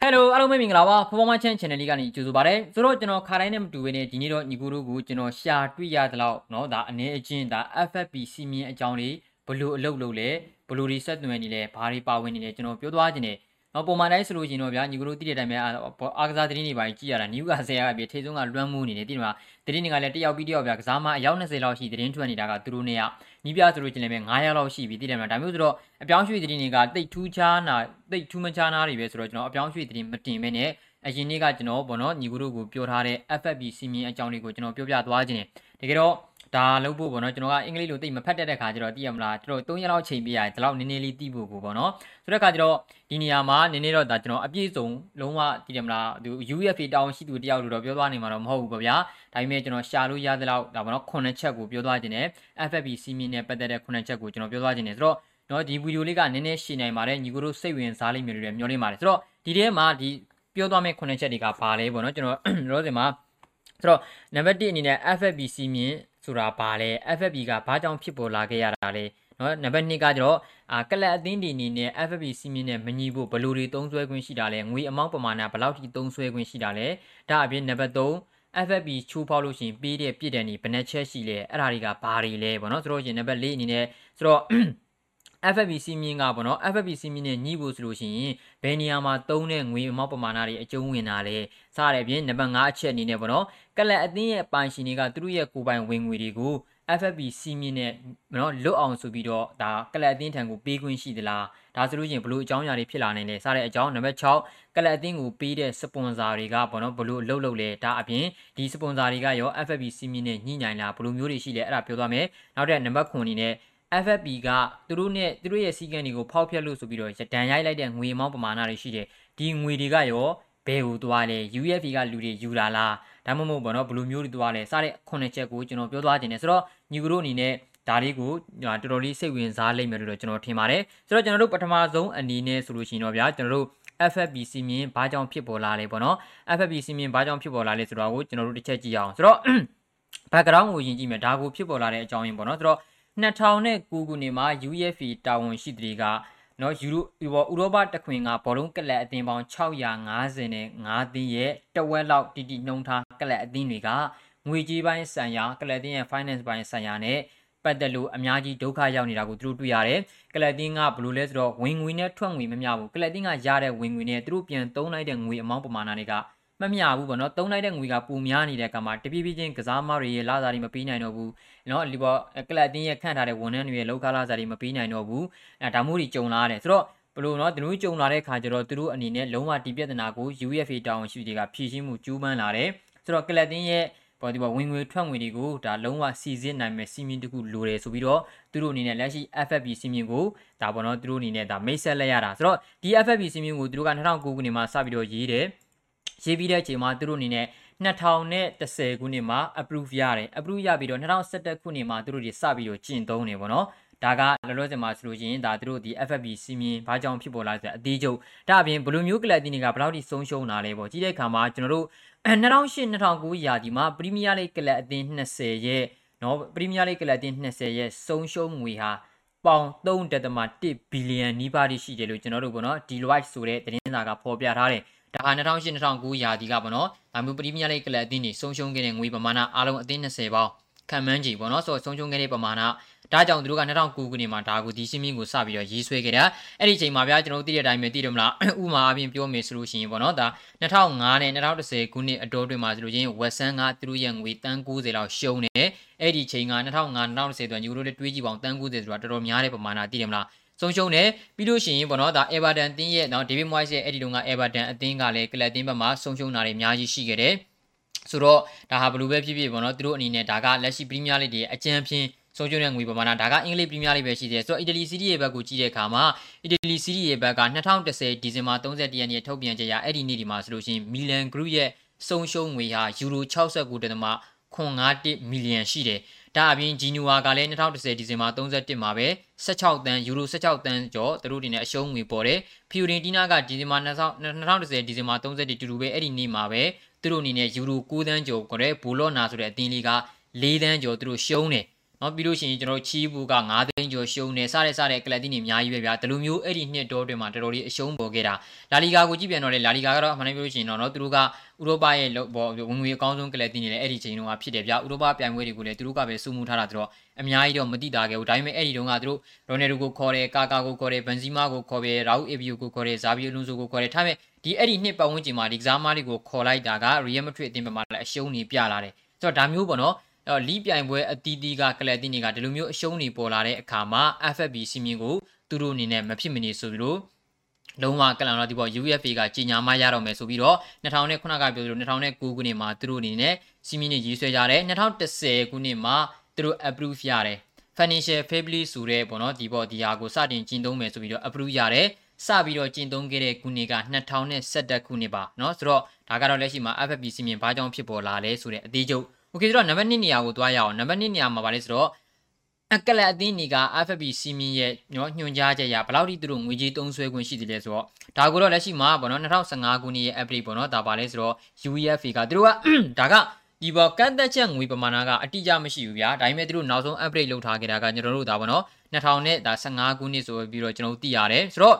ဟယ်လိုအားလုံးပဲမင်္ဂလာပါဖော်ဖော်မချန် channel လေးကနေကြိုဆိုပါရစေဆိုတော့ကျွန်တော်ခါတိုင်းနဲ့မတူဘဲနဲ့ဒီနေ့တော့ညီကိုတို့ကိုကျွန်တော်ရှာတွေ့ရသလောက်เนาะဒါအနေအချင်းဒါ FFP စီမင်းအကြောင်းတွေဘလို့အလုပ်လုပ်လဲဘလို့တွေဆက်သွယ်နေလဲဘာတွေပါဝင်နေလဲကျွန်တော်ပြောသွားခြင်းနဲ့နော်ပုံမှန်တိုင်းဆိုလို့ရှိရင်တော့ဗျာညီကိုတို့တိတဲ့အတိုင်းပဲအားကစားသတင်းတွေပါကြည့်ရတာနယူကာဆယ်ကပြထိဆုံးကလွမ်းမှုနေတယ်တိတယ်မှာသတင်းတွေကလည်းတယောက်ပြီးတယောက်ဗျာကစားမအယောက်20လောက်ရှိသတင်းထွက်နေတာကသူတို့နဲ့က ညီပြဆိုလို့ချင်းလည်းပဲ900လောက်ရှိပြီတိတယ်မှာဒါမျိုးဆိုတော့အပြောင်းရွှေ့သတင်းတွေကတိတ်ထူးခြားနာတိတ်ထူးမခြားနာတွေပဲဆိုတော့ကျွန်တော်အပြောင်းရွှေ့သတင်းမတင်မဲနဲ့အရင်နေ့ကကျွန်တော်ဗောနော်ညီကိုတို့ကိုပြောထားတဲ့ FFB စီမင်းအကြောင်းလေးကိုကျွန်တော်ပြောပြသွားခြင်းတယ်တကယ်တော့ ဒါလုပ်ဖို့ပေါ့နော်ကျွန်တော်ကအင်္ဂလိပ်လိုသိမဖတ်တတ်တဲ့ခါကျတော့သိရမလားကျွန်တော်3ရက်လောက်ချိန်ပေးရတယ်ဒီလောက်နည်းနည်းလေးသိဖို့ကိုပေါ့နော်ဆိုတဲ့ခါကျတော့ဒီနေရာမှာနည်းနည်းတော့ဒါကျွန်တော်အပြည့်စုံလုံးဝသိတယ်မလားသူ UFA တောင်းရှိသူတယောက်လို့တော့ပြောသွားနေမှာတော့မဟုတ်ဘူးပေါ့ဗျာဒါပေမဲ့ကျွန်တော်ရှာလို့ရသလောက်ဒါပေါ့နော်9ချက်ကိုပြောသွားခြင်းနဲ့ FFB စီမင်းနဲ့ပတ်သက်တဲ့9ချက်ကိုကျွန်တော်ပြောသွားခြင်းနဲ့ဆိုတော့နော်ဒီဗီဒီယိုလေးကနည်းနည်းရှင်းနိုင်ပါတယ်ညီကိုတို့စိတ်ဝင်စားလိမ့်မယ်လို့လည်းမျှော်လင့်ပါတယ်ဆိုတော့ဒီထဲမှာဒီပြောသွားမယ့်9ချက်တွေကဘာလဲပေါ့နော်ကျွန်တော်ရောစင်မှာဆိုတော့နံပါတ်1အနေနဲ့ FFB စီမင်း ဆိုတာဘာလဲ FFB ကဘာကြောင့်ဖြစ်ပေါ်လာခဲ့ရတာလဲနော်နံပါတ်2ကကျတော့အာကလပ်အသင်းဒီအနေနဲ့ FFB စီမင်းနဲ့မညီဖို့ဘယ်လိုတွေသုံးစွဲခွင့်ရှိတာလဲငွေအမောင်းပမာဏဘယ်လောက်ထိသုံးစွဲခွင့်ရှိတာလဲဒါအပြင်နံပါတ်3 FFB ချိုးဖောက်လို့ရှိရင်ပေးတဲ့ပြစ်ဒဏ်တွေဘယ်နှချက်ရှိလဲအဲ့ဒါတွေကဘာတွေလဲပေါ့နော်ဆိုတော့ရှင်နံပါတ်4အနေနဲ့ဆိုတော့ FFB စီမင်းကပေါ့နော် FFB စီမင်းနဲ့ညှိဖို့ဆိုလို့ရှိရင်ဘယ်နေရာမှာသုံးတဲ့ငွေအမောက်ပမာဏတွေအကျုံးဝင်တာလဲစတဲ့အပြင်နံပါတ်5အချက်အနေနဲ့ပေါ့နော်ကလပ်အသင်းရဲ့ပိုင်ရှင်တွေကသူတို့ရဲ့ကိုယ်ပိုင်ဝင်ငွေတွေကို FFB စီမင်းနဲ့နော်လွတ်အောင်ဆိုပြီးတော့ဒါကလပ်အသင်းထံကိုပေးခွင့်ရှိသလားဒါဆိုလို့ရှိရင်ဘလို့အကြောင်းအရာတွေဖြစ်လာနိုင်လဲစတဲ့အကြောင်းနံပါတ်6ကလပ်အသင်းကိုပေးတဲ့စပွန်ဆာတွေကပေါ့နော်ဘလို့အလုပ်လုပ်လဲဒါအပြင်ဒီစပွန်ဆာတွေကရော FFB စီမင်းနဲ့ညှိနှိုင်းလားဘလို့မျိုးတွေရှိလဲအဲ့ဒါပြောသွားမယ်နောက်တဲ့နံပါတ်9အနေနဲ့ FFP ကသူတို့နဲ့သူတို့ရဲ့စီကံတွေကိုဖောက်ဖျက်လို့ဆိုပြီးတော့ဒဏ်ရိုက်လိုက်တဲ့ငွေအမောင်းပမာဏတွေရှိတယ်ဒီငွေတွေကရောဘယ်ကိုသွားလဲ UFP ကလူတွေယူလာလားဒါမှမဟုတ်ဘောနော်ဘယ်လိုမျိုးတွေသွားလဲစတဲ့ခုနှစ်ချက်ကိုကျွန်တော်ပြောသွားခြင်းနဲ့ဆိုတော့ညီကတို့အနေနဲ့ဒါလေးကိုတော်တော်လေးစိတ်ဝင်စားလိမ့်မယ်လို့ကျွန်တော်ထင်ပါတယ်ဆိုတော့ကျွန်တော်တို့ပထမဆုံးအနေနဲ့ဆိုလို့ရှိရင်တော့ဗျာကျွန်တော်တို့ FFB စီမင်းဘာကြောင့်ဖြစ်ပေါ်လာလဲပေါ့နော် FFB စီမင်းဘာကြောင့်ဖြစ်ပေါ်လာလဲဆိုတော့ကိုကျွန်တော်တို့တစ်ချက်ကြည့်အောင်ဆိုတော့ background ကိုယဉ်ကြည့်မယ်ဒါကိုဖြစ်ပေါ်လာတဲ့အကြောင်းရင်းပေါ့နော်ဆိုတော့ 2009ခုနှစ်မှာ UEFA တာဝန်ရှိသူတွေကနော်ယူရိုဥရောပတခွင်ကဘောလုံးကလပ်အသင်းပေါင်း650နဲ့5သင်းရဲ့တဝက်လောက်တီတီနှုံထားကလပ်အသင်းတွေကငွေကြေးပိုင်းဆိုင်ရာကလပ်အသင်းရဲ့ finance ပိုင်းဆိုင်ရာနဲ့ပတ်သက်လို့အများကြီးဒုက္ခရောက်နေတာကိုသူတို့တွေ့ရတယ်။ကလပ်တင်းကဘယ်လိုလဲဆိုတော့ဝင်ငွေနဲ့ထွက်ငွေမမျှဘူး။ကလပ်တင်းကရတဲ့ဝင်ငွေနဲ့သူတို့ပြန်သုံးလိုက်တဲ့ငွေအမောင်းပမာဏတွေကမမျှဘူးပေါ့နော်သုံးလိုက်တဲ့ငွေကပူများနေတဲ့အခါမှာတပြည့်ပြည့်ချင်းကစားမတွေရဲ့လာစားတွေမပေးနိုင်တော့ဘူး နော်ဒီပေါ်ကလပ်တင်းရဲ့ခန့်ထားတဲ့ဝန်ထမ်းတွေရဲ့လောက်ကားလာစားတွေမပေးနိုင်တော့ဘူးအဲဒါမျိုးတွေကြုံလာတယ်ဆိုတော့ဘလို့နော်သူတို့ကြုံလာတဲ့ခါကျတော့သူတို့အနေနဲ့လုံးဝဒီပြဿနာကို UFA တောင်းရှိတွေကဖြည့်ရှင်းမှုကျူးပန်းလာတယ်ဆိုတော့ကလပ်တင်းရဲ့ပေါ်ဒီပေါ်ဝင်ငွေထွက်ငွေတွေကိုဒါလုံးဝစီစစ်နိုင်မယ်စီမင်းတခုလိုတယ်ဆိုပြီးတော့သူတို့အနေနဲ့လက်ရှိ FFB စီမင်းကိုဒါပေါ်တော့သူတို့အနေနဲ့ဒါမိတ်ဆက်လက်ရတာဆိုတော့ဒီ FFB စီမင်းကိုသူတို့က2009ခုနှစ်မှာစပြီးတော့ရေးတယ်ရေးပြီးတဲ့အချိန်မှာသူတို့အနေနဲ့ 2010ခုနှစ်မှာ approve ရတယ် approve ရပြီးတော့2011ခုနှစ်မှာသူတို့တွေစပြီးတော့ကျင့်သုံးနေပေါ့နော်ဒါကလောလောဆယ်မှာဆိုလို့ရှိရင်ဒါသူတို့ဒီ FFB စီမင်းဘာကြောင့်ဖြစ်ပေါ်လာဆိုအသေးချုပ်ဒါအပြင်ဘလိုမျိုးကလပ်တင်းတွေကဘယ်လောက်ထိဆုံးရှုံးလာလဲပေါ့ကြီးတဲ့ခါမှာကျွန်တော်တို့2008-2009ရာသီမှာပရီးမီးယားလိဂ်ကလပ်အသင်း20ရဲ့နော်ပရီးမီးယားလိဂ်ကလပ်အသင်း20ရဲ့ဆုံးရှုံးငွေဟာပေါင်3.1ဘီလီယံနီးပါးရှိတယ်လို့ကျွန်တော်တို့ပေါ့နော် Deloitte ဆိုတဲ့သတင်းစာကဖော်ပြထားတယ် ဒါဟာ2008-2009ရာသီကပေါ့နော်ဒါမျိုးပရီးမီးယားလိဂ်ကလပ်အသင်းတွေဆုံးရှုံးခဲ့တဲ့ငွေပမာဏအားလုံးအသင်း20ပေါင်းခံမှန်းကြည့်ပေါ့နော်ဆိုတော့ဆုံးရှုံးခဲ့တဲ့ပမာဏဒါကြောင့်သူတို့က2009ခုနှစ်မှာဒါကိုဒီရှင်းမင်းကိုစပြီးတော့ရေးဆွဲခဲ့တာအဲ့ဒီချိန်မှာဗျာကျွန်တော်တို့သိတဲ့အတိုင်းပဲသိတယ်မလားဥမာအပြင်ပြောမယ်ဆိုလို့ရှိရင်ပေါ့နော်ဒါ2005နဲ့2010ခုနှစ်အတော်တွင်မှာဆိုလို့ချင်းဝက်ဆန်ကသူတို့ရဲ့ငွေတန်း90လောက်ရှုံးတယ်အဲ့ဒီချိန်က2005 2010တွင်ယူရိုတွေတွေးကြည့်ပေါင်းတန်း90ဆိုတာတော်တော်များတဲ့ပမာဏသိတယ်မလား ဆုံးရှုံးတယ်ပြီးလို့ရှိရင်ပေါ့နော်ဒါ Everton အသင်းရဲ့နော် David Moyes ရဲ့အဲ့ဒီတုန်းက Everton အသင်းကလည်းကလပ်အသင်းဘက်မှာဆုံးရှုံးတာတွေအများကြီးရှိခဲ့တယ်ဆိုတော့ဒါဟာဘယ်လိုပဲဖြစ်ဖြစ်ပေါ့နော်သူတို့အနေနဲ့ဒါကလက်ရှိပရီးမီးယားလိဂ်ရဲ့အကြံဖြင့်ဆုံးရှုံးတဲ့ငွေပမာဏဒါကအင်္ဂလိပ်ပရီးမီးယားလိဂ်ပဲရှိသေးတယ်ဆိုတော့အီတလီစီးရီးရဲ့ဘက်ကိုကြည့်တဲ့အခါမှာအီတလီစီးရီးရဲ့ဘက်က2010ဒီဇင်ဘာ31ရက်နေ့ထုတ်ပြန်ချက်ရအဲ့ဒီနေ့ဒီမှာဆိုလို့ရှိရင်မီလန်ဂရုရဲ့ဆုံးရှုံးငွေဟာယူရို69.51မီလီယံရှိတယ် ဒါအပြင်ဂျီနူဝါကလည်း2010ဒီဇင်ဘာ31မှာပဲ16တန်းယူရို16တန်းကျော်သူတို့တွေနဲ့အရှုံးငွေပေါ်တယ်ဖီယိုရင်တီနာကဒီဇင်ဘာ2010ဒီဇင်ဘာ31တူတူပဲအဲ့ဒီနေ့မှာပဲသူတို့အနေနဲ့ယူရို9တန်းကျော်ကိုလည်းဘူလော့နာဆိုတဲ့အသင်းလေးက4တန်းကျော်သူတို့ရှုံးတယ် နော်ပြီးလို့ရှိရင်ကျွန်တော်ချီးဘူးက9သိန်းကျော်ရှုံးနေစတဲ့စတဲ့ကလပ်တင်းတွေအများကြီးပဲဗျာဒီလိုမျိုးအဲ့ဒီနှစ်တောတွင်မှာတော်တော်လေးအရှုံးပေါ်ခဲ့တာလာလီဂါကိုကြည့်ပြန်တော့လေလာလီဂါကတော့အမှန်တမ်းပြောလို့ရှိရင်တော့နော်သူတို့ကဥရောပရဲ့ဘောဝင်ငွေအကောင်းဆုံးကလပ်တင်းတွေလည်းအဲ့ဒီချိန်တုန်းကဖြစ်တယ်ဗျာဥရောပပြိုင်ပွဲတွေကိုလည်းသူတို့ကပဲစုမှုထားတာဆိုတော့အများကြီးတော့မတိတာခဲ့ဘူးဒါပေမဲ့အဲ့ဒီတုန်းကသူတို့ရိုနယ်ဒိုကိုခေါ်တယ်ကာကာကိုခေါ်တယ်ဘန်ဇီမာကိုခေါ်တယ်ရာဦးအေဗီယိုကိုခေါ်တယ်ဇာဗီယိုလွန်ဆိုကိုခေါ်တယ်ထားမဲ့ဒီအဲ့ဒီနှစ်ပတ်ဝန်းကျင်မှာဒီကစားမတွေကိုခေါ်လိုက်တာကရီယယ်မက်ဒရစ်အသင်းဘက်မှာလည်းအရှုံးနေပြလာတယ်ဆိုတော့ဒါမျိုးပေါ့နော် အဲ့လီးပြိုင်ပွဲအတီးတီးကကလပ်တင်းတွေကဒီလိုမျိုးအရှုံးနေပေါ်လာတဲ့အခါမှာ FFB စီမင်းကိုသူတို့အနေနဲ့မဖြစ်မနေဆိုပြီးတော့လုံးဝကလန်တော့ဒီပေါ် UFA ကကြီးညာမရတော့မယ်ဆိုပြီးတော့2009ကပြောသလို2009ခုနှစ်မှာသူတို့အနေနဲ့စီမင်းနေရေးဆွဲကြတယ်2010ခုနှစ်မှာသူတို့ approve ရတယ် financial fairly ဆိုတဲ့ပေါ့နော်ဒီပေါ်ဒီဟာကိုစတင်ကျင့်သုံးမယ်ဆိုပြီးတော့ approve ရတယ်စပြီးတော့ကျင့်သုံးခဲ့တဲ့ခုနှစ်က2011ခုနှစ်ပါเนาะဆိုတော့ဒါကတော့လက်ရှိမှာ FFP စီမင်းဘာကြောင့်ဖြစ်ပေါ်လာလဲဆိုတဲ့အသေးချုပ် โอเคဆိုတော့နံပါတ်1နေရာကိုသွားရအောင်နံပါတ်2နေရာမှာဗာလဲဆိုတော့အကလအသင်းတွေက FFP စီမင်းရဲ့ညောညွှန်ကြားချက်ရဘယ်လောက်ထိသူတို့ငွေကြေးသုံးစွဲခွင့်ရှိတယ်လဲဆိုတော့ဒါကိုတော့လက်ရှိမှာပေါ့နော်2015ခုနှစ်ရဲ့ update ပေါ့နော်ဒါပါလဲဆိုတော့ UEFA ကသူတို့ကဒါကဒီပေါ်ကန့်သက်ချက်ငွေပမာဏကအတိအကျမရှိဘူးဗျာဒါပေမဲ့သူတို့နောက်ဆုံး upgrade လုပ်ထားခဲ့တာကကျွန်တော်တို့ဒါပေါ့နော်2000နဲ့ဒါ15ခုနှစ်ဆိုပြီးတော့ကျွန်တော်တို့သိရတယ်ဆိုတော့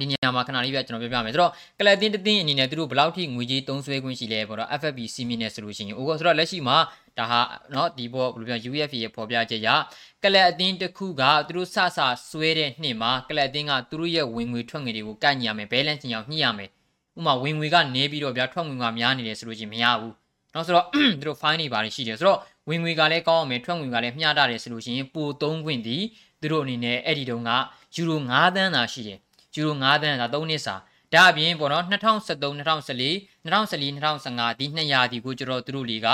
ဒီနေရာမှာခဏလေးပြကျွန်တော်ပြောပြမယ်ဆိုတော့ကလပ်တင်းတင်းအနေနဲ့သူတို့ဘယ်လောက်ထိငွေကြေးသုံးစွဲခွင့်ရှိလဲပေါ့တော့ FFB စီမီနဲ့ဆိုလို့ရှိရင်အိုကောဆိုတော့လက်ရှိမှာဒါဟာเนาะဒီဘောဘယ်လိုပြော UFA ရဲ့ဖော်ပြချက်ရကလပ်အတင်းတစ်ခုကသူတို့စစဆွဲတဲ့နှစ်မှာကလပ်အတင်းကသူတို့ရဲ့ဝင်ငွေထွက်ငွေတွေကိုကန့်ညရမယ် balance ညအောင်ညှိရမယ်ဥမာဝင်ငွေကနေပြီးတော့ဗျာထွက်ငွေကများနေတယ်ဆိုလို့ရှိရင်မရဘူးနောက်ဆိုတော့သူတို့ fine တွေပါတယ်ရှိတယ်ဆိုတော့ဝင်ငွေကလည်းကောင်းအောင်မယ်ထွက်ငွေကလည်းမျှတတယ်ဆိုလို့ရှိရင်ပိုသုံးခွင့်ဒီသူတို့အနေနဲ့အဲ့ဒီတုန်းကယူရို9သန်းသာရှိတယ် ယူရို9သန်းဒါ3နှစ်စာဒါအပြင်ပေါ့နော်2013 2014 2014 2015ဒီနှစ်ရာသီကိုကျတော့သူတို့တွေက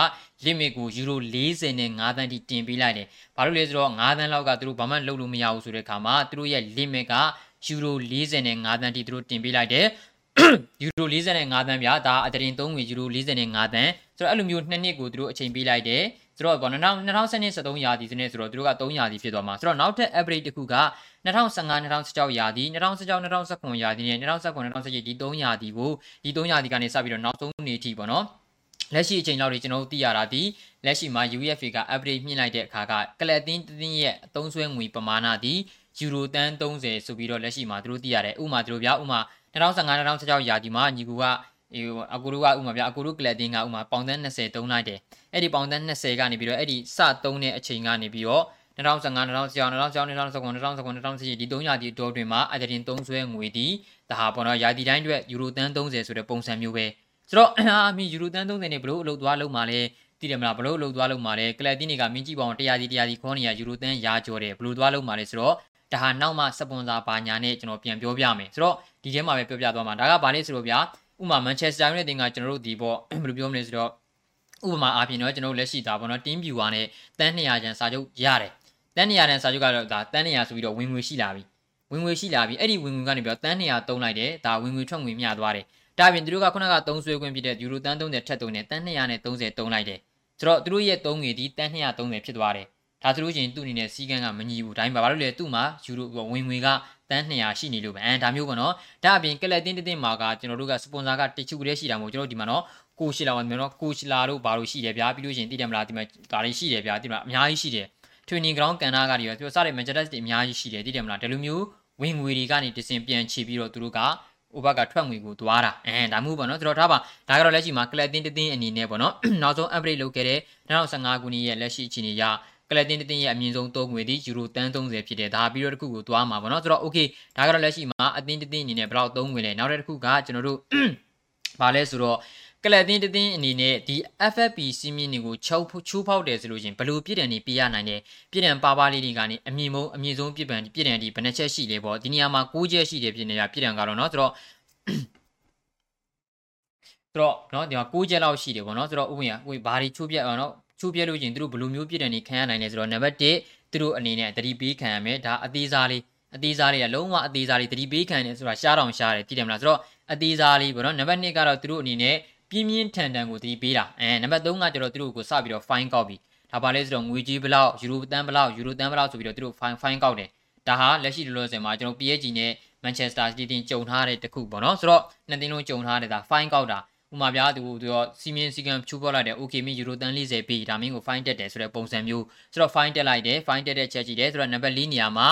limit ကိုယူရို45သန်းထိတင်ပေးလိုက်တယ်။ဘာလို့လဲဆိုတော့9သန်းလောက်ကသူတို့ဘာမှလုပ်လို့မရဘူးဆိုတဲ့အခါမှာသူတို့ရဲ့ limit ကယူရို45သန်းထိသူတို့တင်ပေးလိုက်တယ်။ယူရို45သန်းပြဒါအတရင်3ငွေယူရို45သန်းဆိုတော့အဲ့လိုမျိုးနှစ်နှစ်ကိုသူတို့အချိန်ပေးလိုက်တယ်။ဆိုတော့ပေါ့2012 13ရာသီစနစ်ဆိုတော့သူတို့က3ရာသီဖြစ်သွားမှာဆိုတော့နောက်ထပ် average တစ်ခုက 2015 2016ရာသီ2016 2019ရာသီနဲ့2019 2018ဒီ3ရာသီကိုဒီ3ရာသီကနေစပြီးတော့နောက်ဆုံးနေ့ထိပေါ့နော်လက်ရှိအချိန်လောက်တွေကျွန်တော်တို့သိရတာဒီလက်ရှိမှာ UEFA က update မြင့်လိုက်တဲ့အခါကကလပ်တင်းတင်းရဲ့အသုံးဆွဲငွေပမာဏဒီယူရိုတန်း30ဆိုပြီးတော့လက်ရှိမှာသူတို့သိရတယ်ဥမာသူတို့ဗျာဥမာ2015 2016ရာသီမှာညီကူကအကူတို့ကဥမာဗျာအကူတို့ကလပ်တင်းကဥမာပေါင်တန်း20တုံးလိုက်တယ်အဲ့ဒီပေါင်တန်း20ကနေပြီးတော့အဲ့ဒီစတုံးတဲ့အချိန်ကနေပြီးတော့ 2015 2016 2019 2019 2020ဒီ3ရာသီတောတွင်မှာအဒရင်သုံးဆွဲငွေဒီဒါဟာပေါ့နော်ရာသီတိုင်းအတွက်ယူရိုတန်း30ဆိုတဲ့ပုံစံမျိုးပဲဆိုတော့အာမီယူရိုတန်း30နဲ့ဘလို့အလုပ်သွားလုပ်မှာလဲသိတယ်မလားဘလို့အလုပ်သွားလုပ်မှာလဲကလပ်တင်းတွေကမင်းကြည့်ပါအောင်100စီ100စီခေါ်နေရယူရိုတန်းရာကျော်တယ်ဘလို့သွားလုပ်မှာလဲဆိုတော့ဒါဟာနောက်မှစပွန်ဆာဘာညာနဲ့ကျွန်တော်ပြန်ပြောပြမယ်ဆိုတော့ဒီထဲမှာပဲပြောပြသွားမှာဒါကဘာလဲဆိုတော့ဗျာဥမာမန်ချက်စတာယူနိုက်တင်ကကျွန်တော်တို့ဒီပေါ့ဘယ်လိုပြောမလဲဆိုတော့ဥပမာအားဖြင့်တော့ကျွန်တော်တို့လက်ရှိသားပေါ့နော် team viewer နဲ့တန်း200ကျန်စာချုပ်ရတယ် တန်း200တန်စာချုပ်ကတော့ဒါတန်း200ဆိုပြီးတော့ဝင်ငွေရှိလာပြီဝင်ငွေရှိလာပြီအဲ့ဒီဝင်ငွေကနေပြီးတော့တန်း200သုံးလိုက်တယ်ဒါဝင်ငွေထွက်ငွေမျှသွားတယ်ဒါပြင်သူတို့ကခုနကသုံးဆွဲခွင့်ဖြစ်တဲ့ယူရိုတန်း30ထက်သုံးတယ်တန်း200နဲ့30သုံးလိုက်တယ်ဆိုတော့သူတို့ရဲ့သုံးငွေဒီတန်း230ဖြစ်သွားတယ်ဒါဆိုလို့ရှိရင်သူ့အနေနဲ့စီကန်းကမညီဘူးဒါပေမဲ့ဘာလို့လဲသူ့မှာယူရိုဝင်ငွေကတန်း200ရှိနေလို့ပဲအဲဒါမျိုးပေါ့နော်ဒါအပြင်ကလပ်တင်းတင်းမှာကကျွန်တော်တို့ကစပွန်ဆာကတချို့တည်းရှိတာမဟုတ်ကျွန်တော်တို့ဒီမှာနော်ကိုရှိလာပါမယ်နော်ကိုရှိလာတို့ဘာလို့ရှိတယ်ဗျာပြီးလို့ရှိရင်သိတယ်မလားဒီမှာဒါတွေရှိတယ်ဗျာဒီမှာအများကြီးရှိတယ် training ground ကန်နာကတွေရောပြောစတဲ့ Manchester တွေအများကြီးရှိတယ်သိတယ်မလားဒီလိုမျိုးဝင်ငွေတွေကနေတစင်ပြန်ချပြီးတော့သူတို့ကဥပကထွက်ငွေကိုသွားတာအဲဒါမျိုးပေါ့နော်ဆိုတော့ဒါပါဒါကတော့လက်ရှိမှာကလပ်တင်းတင်းအနေနဲ့ပေါ့နော်နောက်ဆုံး upgrade လုပ်ခဲ့တဲ့2015ခုနှစ်ရဲ့လက်ရှိအခြေအနေအရကလပ်တင်းတင်းရဲ့အမြင့်ဆုံးသုံးငွေဒီယူရိုတန်း30ဖြစ်တယ်ဒါပြီးတော့တစ်ခုကိုသွားမှာပေါ့နော်ဆိုတော့ okay ဒါကတော့လက်ရှိမှာအတင်းတင်းအနေနဲ့ဘယ်လောက်သုံးငွေလဲနောက်တစ်ခုကကျွန်တော်တို့ဘာလဲဆိုတော့ ကလပ်တင်းတင်းအနေနဲ့ဒီ FFP စီးမြင့်တွေကိုချောက်ချိုးဖောက်တယ်ဆိုလို့ရှင်ဘလို့ပြည့်တယ်နေပြရနိုင်တယ်ပြည့်တယ်ပါပါလေးတွေကနေအမြင့်မုံအမြင့်ဆုံးပြည့်ပံပြည့်တယ်ဒီဘယ်နှချက်ရှိလဲပေါ့ဒီနေရာမှာ6ချက်ရှိတယ်ပြည့်နေတာပြည့်တယ်ကတော့เนาะဆိုတော့ဆိုတော့เนาะဒီမှာ6ချက်လောက်ရှိတယ်ပေါ့เนาะဆိုတော့ဥပမာဥဘာတွေချိုးပြအောင်เนาะချိုးပြလို့ရှင်သူတို့ဘလို့မျိုးပြည့်တယ်နေခံရနိုင်လဲဆိုတော့နံပါတ်1သူတို့အနေနဲ့တတိပေးခံရမယ်ဒါအသေးစားလေးအသေးစားလေးကလုံးဝအသေးစားလေးတတိပေးခံတယ်ဆိုတာရှားတောင်ရှားတယ်သိတယ်မလားဆိုတော့အသေးစားလေးပေါ့နော်နံပါတ်2ကတော့သူတို့အနေနဲ့ ပြင်းပြင်းထန်ထန်ကိုတတိပေးတာအဲနံပါတ်3ကကျတော့သူတို့ကိုစပြီးတော့ fine ကောက်ပြီဒါပါလဲဆိုတော့ငွေကြီးဘလောက်ယူရိုတန်းဘလောက်ယူရိုတန်းဘလောက်ဆိုပြီးတော့သူတို့ fine fine ကောက်တယ်ဒါဟာလက်ရှိလောလောဆယ်မှာကျွန်တော် PSG နဲ့ Manchester City တင်ကြုံထားတဲ့တခုပေါ့နော်ဆိုတော့နှစ်သင်းလုံးကြုံထားတဲ့ဒါ fine ကောက်တာဥမာပြသူသူရောစီမင်းစီကံချိုးပေါ်လိုက်တယ် okay မင်းယူရိုတန်40ပေးဒါမင်းကို fine တက်တယ်ဆိုတဲ့ပုံစံမျိုးဆိုတော့ fine တက်လိုက်တယ် fine တက်တဲ့ချက်ကြည့်တယ်ဆိုတော့ number 4နေရာမှာ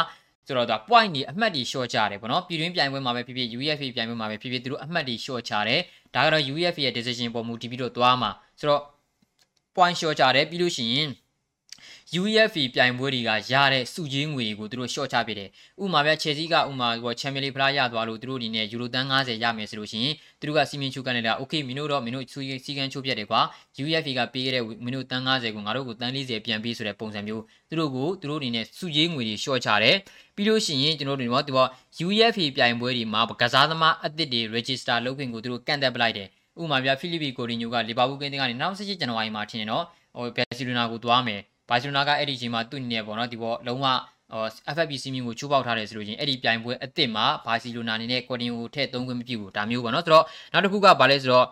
ဆိုတော့ဒါ point นี่အမှတ်တွေ short ချတယ်ပေါ့နော်ပြည်တွင်းပြိုင်ပွဲမှာပဲဖြစ်ဖြစ် UEFA ပြိုင်ပွဲမှာပဲဖြစ်ဖြစ်သူတို့အမှတ်တွေ short ချတယ် ဒါကတော့ UEFA ရဲ့ decision ပေါ်မူတည်ပြီးတော့သွားမှာဆိုတော့ point short ချတယ်ပြီးလို့ရှိရင် UEFA ပြိုင်ပွဲတွေကရတဲ့စုကြီးငွေကိုသူတို့ short ချပေးတယ်။ဥမာပြချယ်ဆီကဥမာဟိုချန်ပီယံလိဖလားရသွားလို့သူတို့အနေနဲ့ယူရိုတန်း90ရမယ်ဆိုလို့ရှိရင်သူတို့ကစီမင်းချိုးကန်နေတာ okay မင်းတို့တော့မင်းတို့စီကန်းချိုးပြတ်တယ်ကွာ UEFA ကပေးခဲ့တဲ့မင်းတို့တန်း90ကိုငါတို့ကိုတန်း40ပြန်ပေးဆိုတဲ့ပုံစံမျိုးသူတို့ကိုသူတို့အနေနဲ့စုကြီးငွေတွေ short ချတယ်။ပြီးလို့ရှိရင်ကျွန်တော်တို့ဒီမှာသူက UEFA ပြိုင်ပွဲတွေမှာကစားသမားအသစ်တွေ register လုပ်ခွင့်ကိုသူတို့ကန့်သက်ပလိုက်တယ်။ဥမာပြဖိလိပ္ပိကိုရီညိုကလီဗာပူးကင်းကနေနောက်18ဇန်နဝါရီမှာထင်တယ်နော်ဟိုဘယ်စီလိုနာကိုသွားမယ် ဘာစီလိုနာကအဲ့ဒီချိန်မှာသူ့အနေနဲ့ပေါ့နော်ဒီပေါ်လုံးဝ FFPC မျိုးကိုချိုးပေါက်ထားတယ်ဆိုလို့ချင်းအဲ့ဒီပြိုင်ပွဲအစ်စ်မှာဘာစီလိုနာအနေနဲ့ကွာတင်ကိုထည့်သုံးခွင့်မပြုဘူးဒါမျိုးပေါ့နော်ဆိုတော့နောက်တစ်ခုကဘာလဲဆိုတော့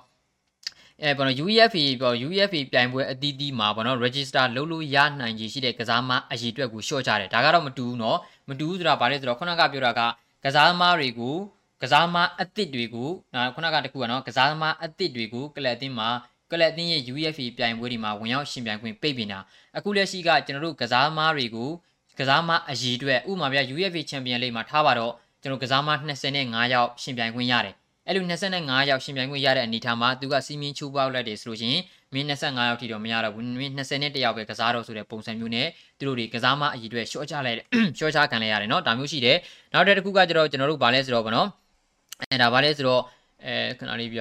အဲပေါ့နော် UEFA ပေါ့ UEFA ပြိုင်ပွဲအသီးသီးမှာပေါ့နော် register လုပ်လို့ရနိုင်ခြေရှိတဲ့ကစားမအရေးအတွက်ကိုရှော့ချတယ်ဒါကတော့မတူဘူးเนาะမတူဘူးဆိုတာဘာလဲဆိုတော့ခုနကပြောတာကကစားသမားတွေကိုကစားသမားအသစ်တွေကိုခုနကတခုကနော်ကစားသမားအသစ်တွေကိုကလပ်တင်းမှာ ကလပ်တင်းရဲ့ UEFA ပြိုင်ပွဲတွေမှာဝင်ရောက်ရှင်ပြိုင်ခွင့်ပိတ်ပင်တာအခုလက်ရှိကကျွန်တော်တို့ကစားသမားတွေကိုကစားသမားအရေးအတွက်ဥပမာပြ UEFA ချန်ပီယံလိမှာထားပါတော့ကျွန်တော်ကစားသမား25ယောက်ရှင်ပြိုင်ခွင့်ရတယ်အဲ့လို25ယောက်ရှင်ပြိုင်ခွင့်ရတဲ့အနေထားမှာသူကစီမင်းချိုးပေါက်လိုက်တယ်ဆိုလို့ရှိရင်မင်း25ယောက်ထိတော့မရတော့ဘူးမင်း21ယောက်ပဲကစားတော့ဆိုတဲ့ပုံစံမျိုးနဲ့သူတို့တွေကစားမအရေးအတွက်ရှော့ချလိုက်ရှော့ချခံလိုက်ရတယ်เนาะဒါမျိုးရှိတယ်နောက်တစ်ခုကကျတော့ကျွန်တော်တို့ဗာလဲဆိုတော့ဗောနော်အဲဒါဗာလဲဆိုတော့အဲခဏလေးပြ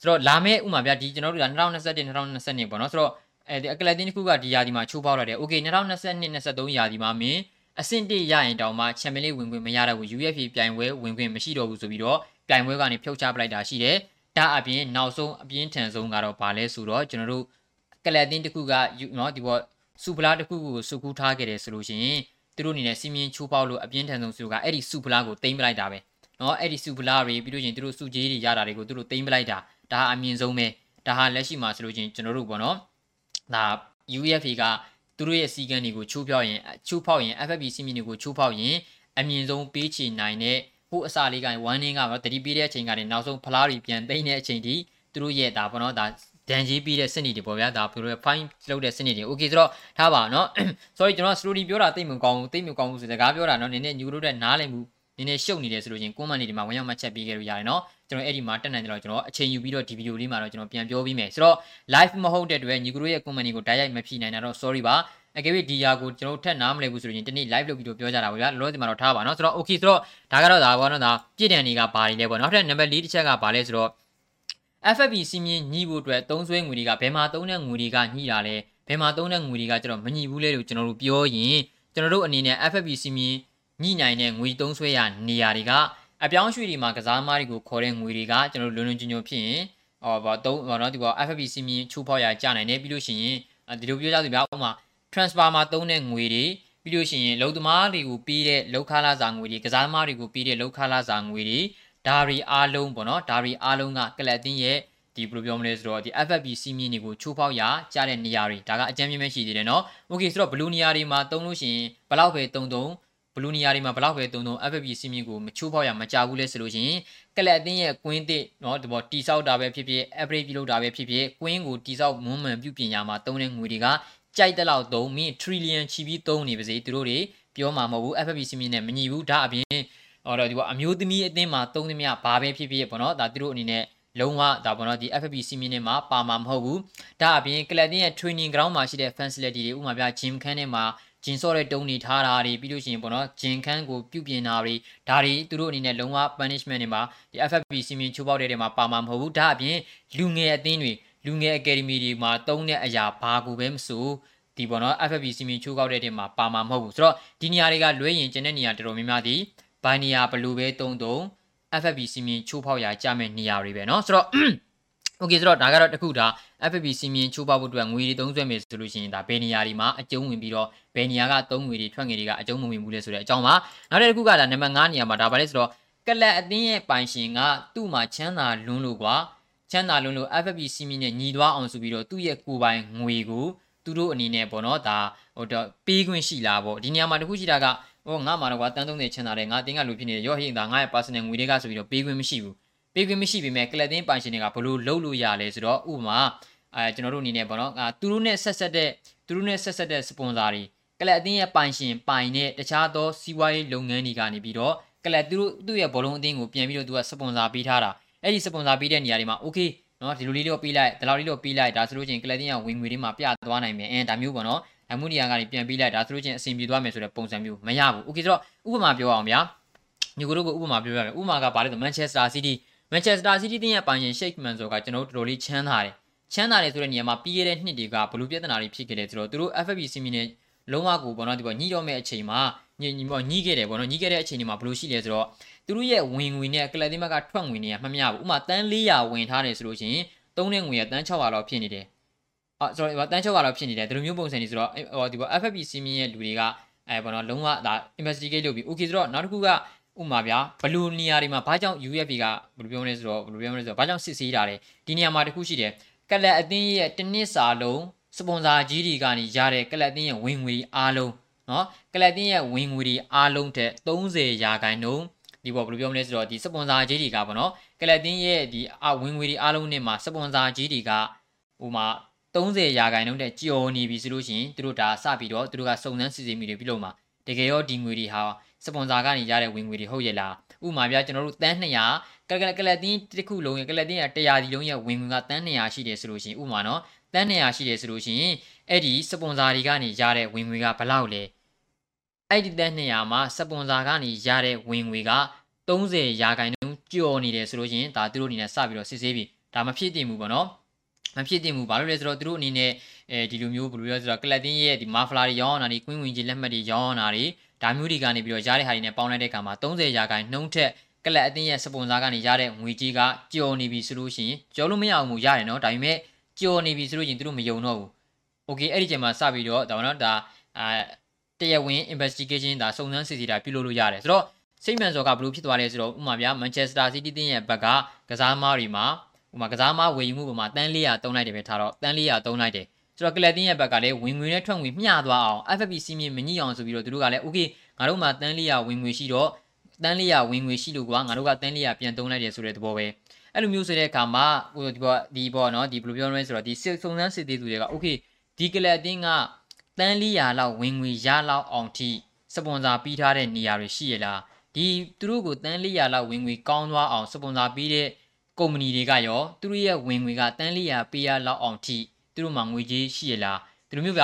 ဆိုတော့လာမယ့်ဥမာဗျာဒီကျွန်တော်တို့က2021 2022ပေါ့နော်ဆိုတော့အဲဒီအကလတင်တစ်ခုကဒီယာဒီမှာချိုးပေါက်လာတယ်။ Okay 2022 23ယာဒီမှာမင်းအဆင့်1ရရင်တောင်မှချန်ပီယံလိဝင်ခွင့်မရတော့ဘူး UEFA ပြိုင်ပွဲဝင်ခွင့်မရှိတော့ဘူးဆိုပြီးတော့ပြိုင်ပွဲကနေဖြုတ်ချပလိုက်တာရှိတယ်။ဒါအပြင်နောက်ဆုံးအပြင်းထန်ဆုံးကတော့ဘာလဲဆိုတော့ကျွန်တော်တို့ကလတင်တစ်ခုကနော်ဒီပေါ်စူပလာတစ်ခုကိုစုကူးထားခဲ့တယ်ဆိုလို့ရှိရင်သူတို့အနေနဲ့စီမင်းချိုးပေါက်လို့အပြင်းထန်ဆုံးဆိုကအဲ့ဒီစူပလာကိုတိမ့်ပလိုက်တာပဲ။နော်အဲ့ဒီစူပလာတွေပြီးလို့ချင်းသူတို့စုကြီးတွေရတာတွေကိုသူတို့တိမ့်ပလိုက်တာ ဒါအမြင့်ဆုံးပဲဒါဟာလက်ရှိမှာဆိုလို့ချင်းကျွန်တော်တို့ပေါ့နော်ဒါ UEFA ကသူတို့ရဲ့စီကံတွေကိုချိုးဖောက်ရင်ချိုးဖောက်ရင် FFP စီမီတွေကိုချိုးဖောက်ရင်အမြင့်ဆုံးပေးချေနိုင်တဲ့ဟိုအစာလေးကဝမ်းနင်းကတော့တတိပေးတဲ့အချိန်ကနေနောက်ဆုံးဖလားတွေပြန်သိမ့်တဲ့အချိန်ထိသူတို့ရဲ့ဒါပေါ့နော်ဒါဒန်ကြီးပြီးတဲ့စနစ်တွေပေါ့ဗျာဒါသူတို့ရဲ့ fine လုပ်တဲ့စနစ်တွေ okay ဆိုတော့ထားပါနော် sorry ကျွန်တော် slowly ပြောတာတိတ်မကောင်းဘူးတိတ်မကောင်းဘူးဆိုစကားပြောတာနော်နည်းနည်းညူလို့တဲ့နားလည်မှု နည်းနည်းရှုပ်နေတယ်ဆိုလို့ချင်း comment တွေဒီမှာဝင်ရောက်မှချက်ပေးခဲ့လို့ရတယ်နော်ကျွန်တော်အဲ့ဒီမှာတက်နိုင်တယ်လို့ကျွန်တော်အချိန်ယူပြီးတော့ဒီဗီဒီယိုလေးမှာတော့ကျွန်တော်ပြန်ပြောပြီးမယ်ဆိုတော့ live မဟုတ်တဲ့အတွက်ညီကတို့ရဲ့ comment တွေကိုတိုက်ရိုက်မဖြေနိုင်တာတော့ sorry ပါအကယ်၍ဒီယာကိုကျွန်တော်ထက်နားမလဲဘူးဆိုရင်ဒီနေ့ live လုပ်ပြီးတော့ပြောကြတာပါဗျာလောလောဆယ်မှာတော့ထားပါနော်ဆိုတော့ okay ဆိုတော့ဒါကတော့ဒါပေါ့နော်ဒါပြည့်တန်တွေကဘာတွေလဲပေါ့နောက်ထပ် number 4တစ်ချက်ကဘာလဲဆိုတော့ FFP စီမင်းညှိဖို့အတွက်သုံးဆွဲငွေတွေကဘယ်မှာသုံးတဲ့ငွေတွေကညှိတာလဲဘယ်မှာသုံးတဲ့ငွေတွေကကျွန်တော်မညှိဘူးလေလို့ကျွန်တော်တို့ပြောရင်ကျွန်တော်တို့အနေနဲ့ FFP စီမင်း ညှိနိုင်တဲ့ငွေသုံးဆွဲရနေရာတွေကအပြောင်းရွှေ့တွေမှာကစားသမားတွေကိုခေါ်တဲ့ငွေတွေကကျွန်တော်လွန်လွန်ကျုံကျုံဖြစ်ရင်ဟောဗောသုံးဗောနော်ဒီဗော FFP စီမင်းချိုးဖောက်ရကြနိုင်တယ်ပြီးလို့ရှိရင်ဒီလိုပြောကြသူများဥပမာ transfer မှာသုံးတဲ့ငွေတွေပြီးလို့ရှိရင်လုံသမားတွေကိုပေးတဲ့လောက်ခလာစာငွေတွေကစားသမားတွေကိုပေးတဲ့လောက်ခလာစာငွေတွေဒါရီအားလုံးပေါ့နော်ဒါရီအားလုံးကကလပ်အသင်းရဲ့ဒီဘယ်လိုပြောမလဲဆိုတော့ဒီ FFP စီမင်းတွေကိုချိုးဖောက်ရကြတဲ့နေရာတွေဒါကအကြမ်းပြင်းပဲရှိသေးတယ်နော်။ Okay ဆိုတော့ဘလူးနေရာတွေမှာသုံးလို့ရှိရင်ဘလောက်ပဲသုံးသုံး ဘလူးနီယာတွေမှာဘလောက်ပဲတုံတုံ FFP စီမင်းကိုမချိုးဖောက်ရမကြဘူးလဲဆိုလို့ရှိရင်ကလပ်အသင်းရဲ့ကွင်းတစ်နော်ဒီပေါ်တီဆောက်တာပဲဖြစ်ဖြစ် upgrade ပြုလုပ်တာပဲဖြစ်ဖြစ်ကွင်းကိုတီဆောက်မွမ်းမံပြုပြင်ရမှာတုံးတဲ့ငွေတွေကကြိုက်တဲ့လောက်သုံးမင်း trillion ချီပြီးသုံးနေပါစေသူတို့တွေပြောမှာမဟုတ်ဘူး FFP စီမင်းနဲ့မညီဘူးဒါအပြင်ဟောတော့ဒီကအမျိုးသမီးအသင်းမှာသုံးသမျှဘာပဲဖြစ်ဖြစ်ပေါ့နော်ဒါသူတို့အနေနဲ့လုံးဝဒါပေါ့နော်ဒီ FFP စီမင်းနဲ့မှာပါမှာမဟုတ်ဘူးဒါအပြင်ကလပ်တင်းရဲ့ training ground မှာရှိတဲ့ facility တွေဥပမာပြ gym ခန်းထဲမှာ ဂျင်းစော့တဲ့တုံးနေထားတာတွေပြီးလို့ရှိရင်ပေါ့နော်ဂျင်းခန်းကိုပြုပြင်တာတွေဒါတွေသူတို့အနေနဲ့လုံးဝ punishment တွေမှာဒီ FFP စီမင်းချိုးပေါက်တဲ့တွေမှာပါမှာမဟုတ်ဘူးဒါအပြင်လူငယ်အသင်းတွေလူငယ် academy တွေမှာတုံးတဲ့အရာဘာကိုပဲမဆိုဒီပေါ့နော် FFP စီမင်းချိုးကောက်တဲ့တဲ့မှာပါမှာမဟုတ်ဘူးဆိုတော့ဒီနေရာတွေကလွဲရင်ကျန်တဲ့နေရာတော်တော်များများဒီဘိုင်နေရာဘလူပဲတုံးတုံး FFP စီမင်းချိုးဖောက်ရာကြမဲ့နေရာတွေပဲเนาะဆိုတော့ Okay ဆိုတော့ဒါကတော့တခုဒါ FFP စီမင်းချိုးဖောက်ဖို့အတွက်ငွေတွေသုံးစွဲမယ်ဆိုလို့ရှိရင်ဒါဘယ်နေရာတွေမှာအကျုံးဝင်ပြီးတော့ဘယ်နေရာကသုံးငွေတွေထွက်ငွေတွေကအကျုံးမဝင်ဘူးလဲဆိုတဲ့အကြောင်းပါနောက်တစ်ခုကဒါနံပါတ်5နေရာမှာဒါပါလဲဆိုတော့ကလပ်အသင်းရဲ့ပိုင်ရှင်ကသူ့မှာချမ်းသာလွန်းလို့ကွာချမ်းသာလွန်းလို့ FFP စီမင်းနဲ့ညီသွားအောင်ဆိုပြီးတော့သူ့ရဲ့ကိုယ်ပိုင်ငွေကိုသူတို့အနေနဲ့ပေါ့နော်ဒါဟိုတော့ပေးခွင့်ရှိလားပေါ့ဒီနေရာမှာတခုရှိတာကဟိုငါမှာတော့ကွာတန်း30ချမ်းသာတယ်ငါတင်းကလူဖြစ်နေရောဟိဒါငါရဲ့ personal ငွေတွေကဆိုပြီးတော့ပေးခွင့်မရှိဘူးဘ ပေးခွင့်မရှိပေမဲ့ကလပ်တင်းပိုင်ရှင်တွေကဘလို့လုပ်လို့ရလဲဆိုတော့ဥပမာအဲကျွန်တော်တို့အနေနဲ့ပေါ့နော်အာသူတို့နဲ့ဆက်ဆက်တဲ့သူတို့နဲ့ဆက်ဆက်တဲ့စပွန်ဆာတွေကလပ်အသင်းရဲ့ပိုင်ရှင်ပိုင်တဲ့တခြားသောစီးပွားရေးလုပ်ငန်းတွေကနေပြီးတော့ကလပ်သူတို့သူ့ရဲ့ဘောလုံးအသင်းကိုပြန်ပြီးတော့သူကစပွန်ဆာပေးထားတာအဲ့ဒီစပွန်ဆာပေးတဲ့နေရာတွေမှာโอเคနော်ဒီလိုလေးတော့ပေးလိုက်ဒီလောက်လေးတော့ပေးလိုက်ဒါဆိုလို့ချင်းကလပ်တင်းကဝင်ငွေတွေမှာပြသွားနိုင်မယ်အဲဒါမျိုးပေါ့နော်အမှုနေရာကနေပြန်ပေးလိုက်ဒါဆိုလို့ချင်းအဆင်ပြေသွားမယ်ဆိုတဲ့ပုံစံမျိုးမရဘူးโอเคဆိုတော့ဥပမာပြောအောင်ဗျာညီကိုတို့ကဥပမာပြောရမယ်ဥပမာကဘာလဲဆိုမန်ချက်စတာစီးတီး မန်ချက်စတာစီးတီးတင်းရဲ့ပိုင်ရှင်ရှိတ်မန်ဆိုကကျွန်တော်တို့တော်တော်လေးချမ်းသာတယ်ချမ်းသာတယ်ဆိုတဲ့နေရာမှာပြီးခဲ့တဲ့နှစ်တွေကဘလူပြဿနာတွေဖြစ်ခဲ့တယ်ဆိုတော့သူတို့ FFP စီမီနဲ့လုံးဝကိုပေါ့နော်ဒီပေါ့ညှိတော့မဲ့အချိန်မှာညညပေါ့ညှိခဲ့တယ်ပေါ့နော်ညှိခဲ့တဲ့အချိန်တွေမှာဘလို့ရှိလဲဆိုတော့သူတို့ရဲ့ဝင်ငွေနဲ့ကလပ်သင်းဘက်ကထွက်ငွေတွေကမမျှဘူးဥမာတန်း400ဝင်ထားတယ်ဆိုလို့ရှိရင်သုံးတဲ့ငွေကတန်း600လောက်ဖြစ်နေတယ်အော် sorry တန်း600လောက်ဖြစ်နေတယ်ဒီလိုမျိုးပုံစံတွေဆိုတော့ဟိုဒီပေါ့ FFP စီမီရဲ့လူတွေကအဲပေါ့နော်လုံးဝဒါ investigate လုပ်ပြီး okay ဆိုတော့နောက်တစ်ခုက ဥမာဗျာဘလူနေရာတွေမှာဘာကြောင့် UFP ကဘယ်လိုပြောမလဲဆိုတော့ဘယ်လိုပြောမလဲဆိုတော့ဘာကြောင့်စစ်ဆေးတာလဲဒီနေရာမှာတခုရှိတယ်ကလပ်အသင်းရဲ့တစ်နှစ်စာလုံးစပွန်ဆာကြီးတွေကနေရတဲ့ကလပ်အသင်းရဲ့ဝင်ငွေအားလုံးနော်ကလပ်အသင်းရဲ့ဝင်ငွေတွေအားလုံးထက်30ရာခိုင်နှုန်းဒီပေါ်ဘယ်လိုပြောမလဲဆိုတော့ဒီစပွန်ဆာကြီးတွေကပေါ့နော်ကလပ်အသင်းရဲ့ဒီအဝင်ငွေတွေအားလုံးနဲ့မှာစပွန်ဆာကြီးတွေကဟိုမှာ30ရာခိုင်နှုန်းတဲ့ကြော်နေပြီဆိုလို့ရှိရင်သူတို့ဒါစပြီးတော့သူတို့ကစုံစမ်းစစ်ဆေးမိတွေပြုလုပ်မှာတကယ်ရောဒီငွေတွေဟာ စပွန်ဆာကနေရတဲ့ဝင်ငွေတွေဟုတ်ရဲ့လားဥပမာပြကျွန်တော်တို့တန်း200ကလကလတင်းတစ်ခုလုံးရဲ့ကလတင်းရ100ဒီလုံးရဲ့ဝင်ငွေကတန်း200ရှိတယ်ဆိုလို့ရှိရင်ဥပမာနော်တန်း200ရှိတယ်ဆိုလို့ရှိရင်အဲ့ဒီစပွန်ဆာတွေကနေရတဲ့ဝင်ငွေကဘယ်လောက်လဲအဲ့ဒီတန်း200မှာစပွန်ဆာကနေရတဲ့ဝင်ငွေက30ရာခိုင်နှုန်းကျော်နေတယ်ဆိုလို့ရှိရင်ဒါသူတို့အနေနဲ့စပြီးတော့စစ်ဆေးပြီးဒါမဖြစ်တင်ဘူးပေါ့နော်မဖြစ်တင်ဘူးဘာလို့လဲဆိုတော့သူတို့အနေနဲ့အဲဒီလိုမျိုးဘယ်လိုလဲဆိုတော့ကလပ်တင်းရဲ့ဒီမာဖလာတွေရောင်းတာတွေကွင်းဝင်ကြီးလက်မှတ်တွေရောင်းတာတွေ ဒါမျိုးတွေကနေပြီးတော့ရတဲ့ဟာတွေနဲ့ပေါင်းလိုက်တဲ့အခါမှာ30ရာခိုင်နှုန်းထက်ကလပ်အသင်းရဲ့စပွန်ဆာကနေရတဲ့ငွေကြေးကကျော်နေပြီဆိုလို့ရှိရင်ကျော်လို့မရအောင်မူရတယ်နော်ဒါပေမဲ့ကျော်နေပြီဆိုလို့ရင်သူတို့မယုံတော့ဘူးโอเคအဲ့ဒီချိန်မှာစပြီးတော့ဒါပေါ့နော်ဒါအာတရားဝင် investigation ဒါစုံစမ်းစစ်ဆေးတာပြုလုပ်လို့ရတယ်ဆိုတော့စိတ်မှန်စော်ကဘလို့ဖြစ်သွားလဲဆိုတော့ဥပမာဗျာ Manchester City တင်းရဲ့ဘက်ကကစားသမားတွေမှာဥပမာကစားသမားဝယ်ယူမှုပေါ်မှာတန်း400တုံးလိုက်တယ်ပဲထားတော့တန်း400တုံးလိုက်တယ် ဆိုတော့ကလပ်တင်းရဲ့ဘက်ကလည်းဝင်ငွေနဲ့ထွက်ငွေမျှသွားအောင် FFP စီးမြင့်မညှိအောင်ဆိုပြီးတော့သူတို့ကလည်း okay ငါတို့မှာတန်း400ဝင်ငွေရှိတော့တန်း400ဝင်ငွေရှိလို့ကွာငါတို့ကတန်း400ပြန်တုံးလိုက်တယ်ဆိုတဲ့သဘောပဲအဲ့လိုမျိုးဆိုတဲ့အခါမှာဟိုဒီဘောဒီဘောနော်ဒီဘယ်လိုပြောမလဲဆိုတော့ဒီစစ်စုံစမ်းစစ်သေးသူတွေက okay ဒီကလပ်တင်းကတန်း400လောက်ဝင်ငွေရလောက်အောင်ထိစပွန်ဆာပြီးထားတဲ့နေရာတွေရှိရလားဒီသူတို့ကိုတန်း400လောက်ဝင်ငွေကောင်းသွားအောင်စပွန်ဆာပြီးတဲ့ကုမ္ပဏီတွေကရောသူတို့ရဲ့ဝင်ငွေကတန်း400ပေးရလောက်အောင်ထိ သူတို့မှာငွေကြေးရှိရလားဒီလိုမျိုးက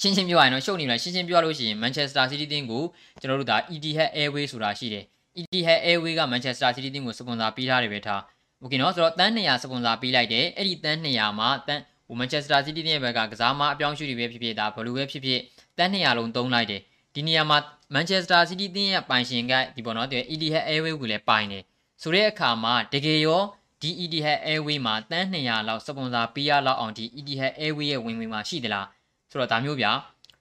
ရှင်းရှင်းပြောရရင်တော့ရှုပ်နေလားရှင်းရှင်းပြောလို့ရှိရင် Manchester City တင်းကိုကျွန်တော်တို့ဒါ Etihad Airways ဆိုတာရှိတယ် Etihad Airways က Manchester City တင်းကိုစပွန်ဆာပေးထားတယ်ပဲထားโอเคเนาะဆိုတော့တန်း200စပွန်ဆာပေးလိုက်တယ်အဲ့ဒီတန်း200မှာတန်းဟို Manchester City တင်းရဲ့ဘက်ကကစားမအပြောင်းအရွှေ့တွေပဲဖြစ်ဖြစ်ဒါဘလူးပဲဖြစ်ဖြစ်တန်း200လုံးသုံးလိုက်တယ်ဒီနေရာမှာ Manchester City တင်းရဲ့ပိုင်ရှင်ကဒီပေါ်เนาะဒီ Etihad Airways ကိုလည်းပိုင်တယ်ဆိုတဲ့အခါမှာတကယ်ရော ဒီ Etihad Airway မှာတန်း200လောက်စပွန်ဆာပေးရလောက်အောင်ဒီ Etihad Airway ရဲ့ဝင်ငွေမှာရှိသလားဆိုတော့ဒါမျိုးဗျာ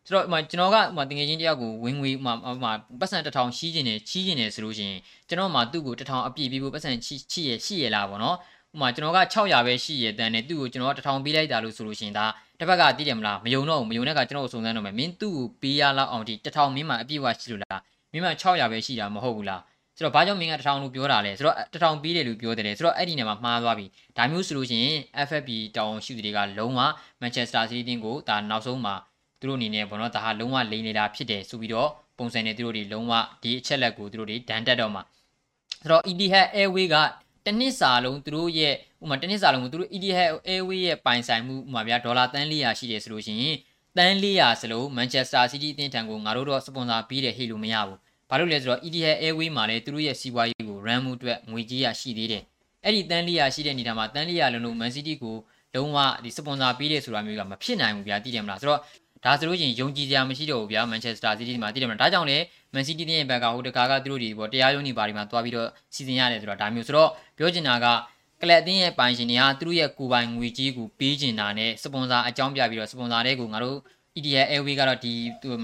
ဆိုတော့ဟိုကျွန်တော်ကဟိုတငယ်ချင်းတယောက်ကိုဝင်ငွေဟိုမှာပတ်စံတစ်ထောင်ချီးကျင်တယ်ချီးကျင်တယ်ဆိုလို့ရှိရင်ကျွန်တော်မှသူ့ကိုတစ်ထောင်အပြည့်ပေးဖို့ပတ်စံချီးချီးရရှိရလားပေါ့နော်ဟိုမှာကျွန်တော်က600ပဲရှိရတန်းနဲ့သူ့ကိုကျွန်တော်ကတစ်ထောင်ပေးလိုက်တာလို့ဆိုလို့ရှိရင်ဒါတစ်ဖက်ကတည်တယ်မလားမယုံတော့ဘူးမယုံတဲ့ကကျွန်တော်ကိုစုံစမ်းတော့မယ်မင်းသူ့ကိုပေးရလောက်အောင်ဒီတစ်ထောင်မင်းမှအပြည့်ဝရှိလို့လားမင်းမှ600ပဲရှိတာမဟုတ်ဘူးလား ဆိုတော့ဘာကြောင့်မင်းကတထောင်လို့ပြောတာလဲဆိုတော့တထောင်ပြီးတယ်လို့ပြောတယ်ဆိုတော့အဲ့ဒီနေရာမှာမှားသွားပြီဒါမျိုးဆိုလို့ရှိရင် FFP တောင်းရှိသူတွေကလုံးဝ Manchester City တင်းကိုဒါနောက်ဆုံးမှာသူတို့အနေနဲ့ဘောနော်ဒါဟာလုံးဝလိမ့်နေတာဖြစ်တယ်ဆိုပြီးတော့ပုံစံနဲ့သူတို့တွေလုံးဝဒီအချက်လက်ကိုသူတို့တွေဒန်တက်တော့မှာဆိုတော့ Etihad Airway ကတနစ်စာလုံးသူတို့ရဲ့ဥမာတနစ်စာလုံးကိုသူတို့ Etihad Airway ရဲ့ပိုင်ဆိုင်မှုဥမာဗျာဒေါ်လာတန်း400ရှိတယ်ဆိုလို့ရှိရင်တန်း400စလုံး Manchester City အသင်းထံကိုငါတို့တော့စပွန်ဆာပေးတယ်ဟေ့လို့မရဘူး ဘာလို့လဲဆိုတော့ Etihad Airway မှာလည်းသူတို့ရဲ့စီးပွားရေးကို run မှုအတွက်ငွေကြေးရရှိသေးတယ်အဲ့ဒီတန်း400ရှိတဲ့နေရာမှာတန်း400လုံးလုံး Man City ကိုလုံးဝဒီစပွန်ဆာပေးတယ်ဆိုတာမျိုးကမဖြစ်နိုင်ဘူးဗျာသိတယ်မလားဆိုတော့ဒါဆိုလို့ရှိရင်ယုံကြည်စရာမရှိတော့ဘူးဗျာ Manchester City မှာသိတယ်မလားဒါကြောင့်လေ Man City ရဲ့ဘက်ကဟိုတကာကသူတို့ဒီပေါ့တရားရုံးနေပါဒီမှာတွားပြီးတော့စီစဉ်ရတယ်ဆိုတာဒါမျိုးဆိုတော့ပြောချင်တာကကလပ်အသင်းရဲ့ပိုင်ရှင်တွေကသူတို့ရဲ့ကိုယ်ပိုင်ငွေကြေးကိုပေးချင်တာနဲ့စပွန်ဆာအကြောင်းပြပြီးတော့စပွန်ဆာတွေကိုငါတို့ EDL Airway ကတော့ဒီ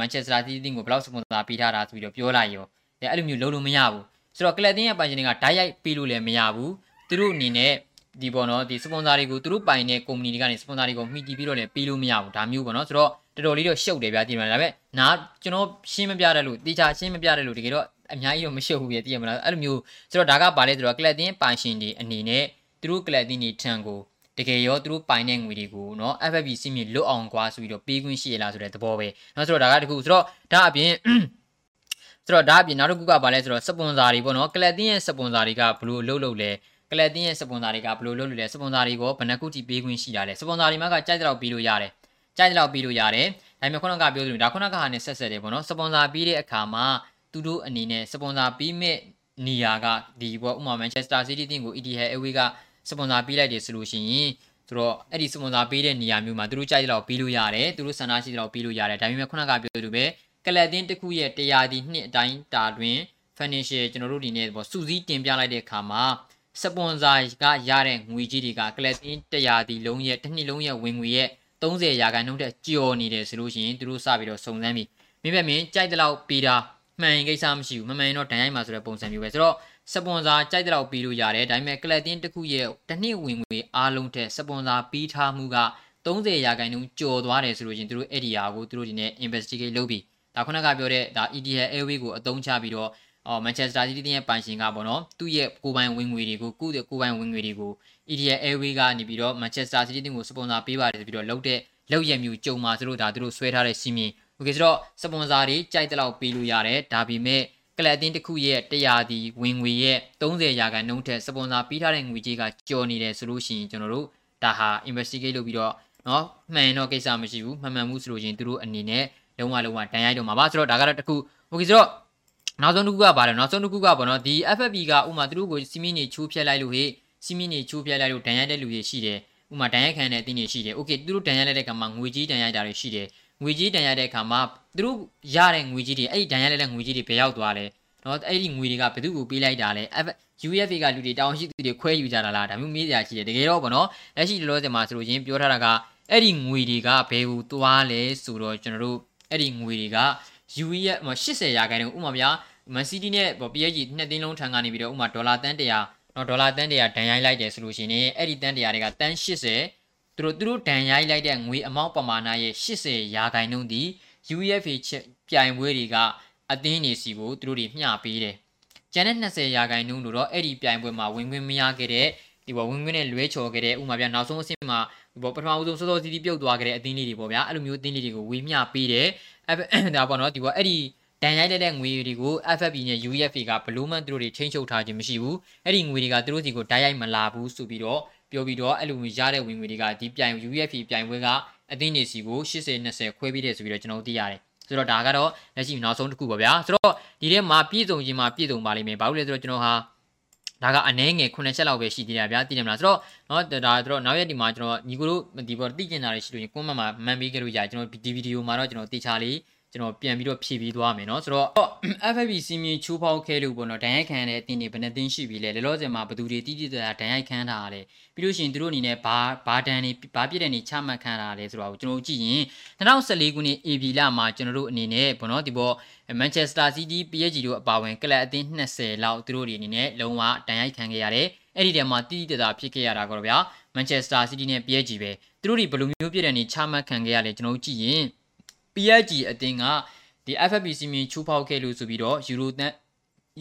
Manchester City ကိုဘယ်လောက်စပွန်ဆာပေးထားတာဆိုပြီးတော့ပြောလိုက်ရောအဲ့လိုမျိုးလုံးလို့မရဘူးဆိုတော့ကလပ်တင်းရဲ့ပိုင်ရှင်တွေကဓာတ်ရိုက်ပေးလို့လည်းမရဘူးသူတို့အနေနဲ့ဒီပေါ့နော်ဒီစပွန်ဆာတွေကိုသူတို့ပိုင်တဲ့ကုမ္ပဏီတွေကနေစပွန်ဆာတွေကိုမှီတည်ပြီးတော့လည်းပေးလို့မရဘူးဒါမျိုးပေါ့နော်ဆိုတော့တော်တော်လေးတော့ရှုပ်တယ်ဗျာဒီမှာဒါပေမဲ့နာကျွန်တော်ရှင်းမပြတဲ့လို့တေချာရှင်းမပြတဲ့လို့တကယ်တော့အများကြီးတော့မရှုပ်ဘူးပြတည်ရမလားအဲ့လိုမျိုးဆိုတော့ဒါကပါလဲဆိုတော့ကလပ်တင်းပိုင်ရှင်တွေအနေနဲ့သူတို့ကလပ်တင်းတွေထံကို တကယ်ရောသူတို့ပိုင်တဲ့ငွေတွေကိုเนาะ FFP စီမီလွတ်အောင်ကွာဆိုပြီးတော့ပေးခွင့်ရှိရလားဆိုတဲ့သဘောပဲเนาะဆိုတော့ဒါကတခုဆိုတော့ဒါအပြင်ဆိုတော့ဒါအပြင်နောက်တစ်ခုကပါလဲဆိုတော့စပွန်ဆာတွေပေါ့နော်ကလပ်တင်းရဲ့စပွန်ဆာတွေကဘလို့လှုပ်လှုပ်လဲကလပ်တင်းရဲ့စပွန်ဆာတွေကဘလို့လှုပ်လှုပ်လဲစပွန်ဆာတွေကိုဘယ်နှခုထိပေးခွင့်ရှိတာလဲစပွန်ဆာတွေမှာကကြိုက်တဲ့လောက်ပေးလို့ရတယ်ကြိုက်တဲ့လောက်ပေးလို့ရတယ်ဒါပေမဲ့ခုနကပြောသလိုဒါခုနကဟာနဲ့ဆက်ဆက်တယ်ပေါ့နော်စပွန်ဆာပေးတဲ့အခါမှာသူတို့အနေနဲ့စပွန်ဆာပေးမဲ့နေရာကဒီပေါ့ဥပမာ Manchester City တင်းကို Etihad Airways က စပွန်ဆာပေးလိုက်တယ်ဆိုလို့ရှိရင်ဆိုတော့အဲ့ဒီစပွန်ဆာပေးတဲ့နေရာမျိုးမှာသူတို့ကြိုက်တဲ့လောက်ပေးလို့ရတယ်သူတို့ဆန္ဒရှိတဲ့လောက်ပေးလို့ရတယ်ဒါပေမဲ့ခုနကပြောသလိုပဲကလပ်တင်းတစ်ခုရဲ့တရားဒီနှစ်အတိုင်းတာတွင် financial ကျွန်တော်တို့ဒီနေ့ပေါ့စူးစီးတင်ပြလိုက်တဲ့အခါမှာစပွန်ဆာကရတဲ့ငွေကြီးတွေကကလပ်တင်းတရားဒီလုံးရဲ့တစ်နှစ်လုံးရဲ့ဝင်ငွေရဲ့30ရာခိုင်နှုန်းတက်ကျော်နေတယ်ဆိုလို့ရှိရင်သူတို့စပြီးတော့စုံစမ်းပြီးမိဘမင်းကြိုက်တဲ့လောက်ပေးတာမှန်ရင်ကိစ္စမရှိဘူးမမှန်ရင်တော့ဒဏ်ရိုက်မှာဆိုတဲ့ပုံစံမျိုးပဲဆိုတော့ စပွန်ဆာကြိုက်တဲ့လောက်ပေးလို့ရတယ်ဒါပေမဲ့ကလပ်တင်းတစ်ခုရဲ့တစ်နှစ်ဝင်ငွေအားလုံးထက်စပွန်ဆာပေးထားမှုက30ရာခိုင်နှုန်းကျော်သွားတယ်ဆိုလို့ရင်သူတို့အဲ့ဒီဟာကိုသူတို့ဒီနေ့ investigate လုပ်ပြီးဒါခုနကပြောတဲ့ဒါ ETH Airways ကိုအသုံးချပြီးတော့အော် Manchester City တင်းရဲ့ပိုင်ရှင်ကပေါ့နော်သူ့ရဲ့ကိုပိုင်ဝင်ငွေတွေကိုကုတဲ့ကိုပိုင်ဝင်ငွေတွေကို ETH Airways ကနေပြီးတော့ Manchester City တင်းကိုစပွန်ဆာပေးပါတယ်ဆိုပြီးတော့လုပ်တဲ့လောက်ရမျိုးကြုံမှာသူတို့ဒါသူတို့ဆွဲထားတဲ့စီမင်း Okay ဆိုတော့စပွန်ဆာတွေကြိုက်တဲ့လောက်ပေးလို့ရတယ်ဒါပေမဲ့ ကလပ်အသင်းတစ်ခုရဲ့တရားဒီဝင်ငွေရဲ့30ရာခိုင်နှုန်းထက်စပွန်ဆာပေးထားတဲ့ငွေကြေးကကျော်နေတယ်ဆိုလို့ရှိရင်ကျွန်တော်တို့ဒါဟာ investigate လုပ်ပြီးတော့เนาะမှန်တော့ကိစ္စမရှိဘူးမှန်မှန်မှုဆိုလို့ချင်းသူတို့အနေနဲ့လုံးဝလုံးဝတန်ရိုက်တော့မှာပါဆိုတော့ဒါကတော့တခုโอเคဆိုတော့နောက်ဆုံးတစ်ခုကပါလဲနောက်ဆုံးတစ်ခုကပေါ့နော်ဒီ FFP ကဥမာသူတို့ကိုစီမင်းနေချိုးဖျက်လိုက်လို့ဟေ့စီမင်းနေချိုးဖျက်လိုက်လို့ဒဏ်ရိုက်တဲ့လူတွေရှိတယ်ဥမာဒဏ်ရိုက်ခံတဲ့အသင်းတွေရှိတယ်โอเคသူတို့ဒဏ်ရိုက်လိုက်တဲ့ခါမှာငွေကြီးဒဏ်ရိုက်တာတွေရှိတယ် ငွေကြီးဒဏ်ရိုက်တဲ့ခါမှာသူတို့ရတဲ့ငွေကြီးတွေအဲ့ဒီဒဏ်ရိုက်လိုက်တဲ့ငွေကြီးတွေဘယ်ရောက်သွားလဲနော်အဲ့ဒီငွေတွေကဘယ်သူ့ကိုပေးလိုက်တာလဲ UFA ကလူတွေတောင်းရှိသူတွေခွဲယူကြတာလားဒါမျိုးမေးစရာရှိတယ်တကယ်တော့ဗောနော်လက်ရှိလောလောဆယ်မှာဆိုလို့ရင်ပြောထားတာကအဲ့ဒီငွေတွေကဘယ်ကိုသွားလဲဆိုတော့ကျွန်တော်တို့အဲ့ဒီငွေတွေက UE ရဲ့80ရာခိုင်နှုန်းဥမာဗျာ Man City နဲ့ပေါ့ PSG နှစ်သိန်းလုံးထံကနေပြီးတော့ဥမာဒေါ်လာတန်း100နော်ဒေါ်လာတန်း100ဒဏ်ရိုက်လိုက်တယ်ဆိုလို့ရှိရင်အဲ့ဒီတန်း100တွေကတန်း80 သူတို့သူတို့ဒဏ်ရိုက်လိုက်တဲ့ငွေအမောက်ပမာဏရဲ့80ရာခိုင်နှုန်းဒီ UEFA ပြိုင်ပွဲတွေကအသင်းနေစီကိုသူတို့တွေမျှပေးတယ်ကျန်တဲ့20ရာခိုင်နှုန်းတို့တော့အဲ့ဒီပြိုင်ပွဲမှာဝင်ခွင့်မရခဲ့တဲ့ဒီပေါ်ဝင်ခွင့်နဲ့လွဲချော်ခဲ့တဲ့ဥမာပြနောက်ဆုံးအဆင့်မှာဒီပေါ်ပထမဦးဆုံးစောစောစီးစီးပြုတ်သွားခဲ့တဲ့အသင်းလေးတွေပေါ့ဗျာအဲ့လိုမျိုးအသင်းလေးတွေကိုဝေမျှပေးတယ်အဲ့ဒါပေါ့နော်ဒီပေါ်အဲ့ဒီတန်ရိုက်တဲ့ငွေတွေကို FFP နဲ့ UEFA ကဘလို့မှသူတို့တွေချင်းချုပ်ထားခြင်းမရှိဘူးအဲ့ဒီငွေတွေကသူတို့စီကိုတိုက်ရိုက်မလာဘူးဆိုပြီးတော့ ပြောပြီးတော့အဲ့လိုမျိုးရတဲ့ဝင်ငွေတွေကဒီပြိုင် UEFA ပြိုင်ပွဲကအသင်းတွေစီကို80 20ခွဲပြီးတယ်ဆိုပြီးတော့ကျွန်တော်တို့သိရတယ်ဆိုတော့ဒါကတော့လက်ရှိနောက်ဆုံးတစ်ခုပါဗျာဆိုတော့ဒီထဲမှာပြည့်စုံခြင်းမှာပြည့်စုံပါလိမ့်မယ်ဘာလို့လဲဆိုတော့ကျွန်တော်ဟာဒါကအနည်းငယ်9ချက်လောက်ပဲရှိသေးတယ်ဗျာသိတယ်မလားဆိုတော့เนาะဒါတော့နောက်ရက်ဒီမှာကျွန်တော်ညီကိုတို့ဒီပေါ်သိကျင်တာတွေရှိလို့ရင်ကွန်မန့်မှာမှန်ပေးကြလို့ရတယ်ကျွန်တော်ဒီဗီဒီယိုမှာတော့ကျွန်တော်တေချာလေး ကျွန်တော်ပြန်ပြီးတော့ဖြည့်ပြီးသွားမယ်เนาะဆိုတော့ FFB စီမီချိုးဖောက်ခဲလို့ပေါ့နော်ဒဏ်ရိုက်ခံရတဲ့အတင်းတွေဘယ်နှတင်းရှိပြီလဲလောလောဆယ်မှာဘသူတွေတိတိကျကျဒဏ်ရိုက်ခံတာလဲပြီးလို့ရှိရင်သူတို့အနေနဲ့ဘာဘာဒဏ်တွေဘာပြည့်တဲ့နေချမှတ်ခံတာလဲဆိုတော့ကျွန်တော်ကြည့်ရင်2014ခုနှစ် AB လမှာကျွန်တော်တို့အနေနဲ့ပေါ့နော်ဒီပေါ် Manchester City PSG တို့အပါအဝင်ကလပ်အသင်း20လောက်သူတို့တွေအနေနဲ့လုံးဝဒဏ်ရိုက်ခံခဲ့ရတယ်အဲ့ဒီတည်းမှာတိတိကျကျဖြစ်ခဲ့ရတာကတော့ဗျာ Manchester City နဲ့ PSG ပဲသူတို့တွေဘယ်လိုမျိုးပြည့်တဲ့နေချမှတ်ခံခဲ့ရလဲကျွန်တော်ကြည့်ရင် PSG အတင်းကဒီ FFPC မြင်ချူဖောက်ခဲ့လို့ဆိုပြီးတော့ယူရိုတန်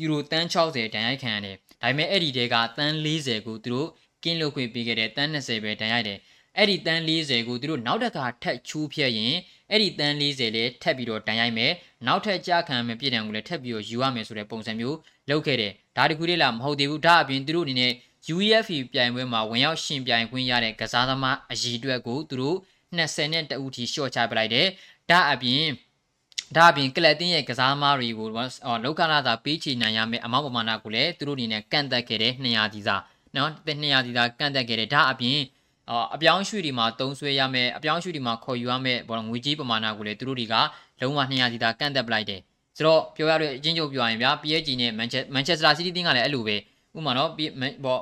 ယူရိုတန်60တန်ရိုက်ခံရတယ်။ဒါပေမဲ့အဲ့ဒီတဲကတန်40ကိုသူတို့ကင်းလွတ်ခွင့်ပေးခဲ့တဲ့တန်20ပဲတန်ရိုက်တယ်။အဲ့ဒီတန်40ကိုသူတို့နောက်တစ်ခါထက်ချူးဖြတ်ရင်အဲ့ဒီတန်40လည်းထပ်ပြီးတော့တန်ရိုက်မယ်။နောက်ထပ်ကြာခံမယ်ပြည်တံကိုလည်းထပ်ပြီးတော့ယူရမယ်ဆိုတဲ့ပုံစံမျိုးလုပ်ခဲ့တယ်။ဒါတခုလေးလားမဟုတ်သေးဘူး။ဒါအပြင်သူတို့အနေနဲ့ UEFA ပြိုင်ပွဲမှာဝင်ရောက်ရှင်ပြိုင်ခွင့်ရတဲ့ကစားသမားအကြီးအတွက်ကိုသူတို့20နဲ့တအူထီရှော့ချပလိုက်တယ်။ ဒါအပြင်ဒါအပြင်ကလပ်တင်းရဲ့ကစားသမားတွေကိုလောကလာသာပေးချေနိုင်ရမယ့်အမောက်ပမာဏကိုလည်းသူတို့အနေနဲ့ကန့်သက်ခဲ့တဲ့200ဒီစာနော်200ဒီစာကန့်သက်ခဲ့တယ်ဒါအပြင်အပြောင်းရွှေ့ဒီမှာတုံးဆွဲရမယ်အပြောင်းရွှေ့ဒီမှာခေါ်ယူရမယ်ဘောငွေကြီးပမာဏကိုလည်းသူတို့တွေကလုံးဝ200ဒီစာကန့်သက်ပလိုက်တယ်ဆိုတော့ပြောရတဲ့အချင်းချုပ်ပြောရရင်ဗျာ PSG နဲ့ Manchester City တင်းကလည်းအဲ့လိုပဲဥပမာနော်ဘော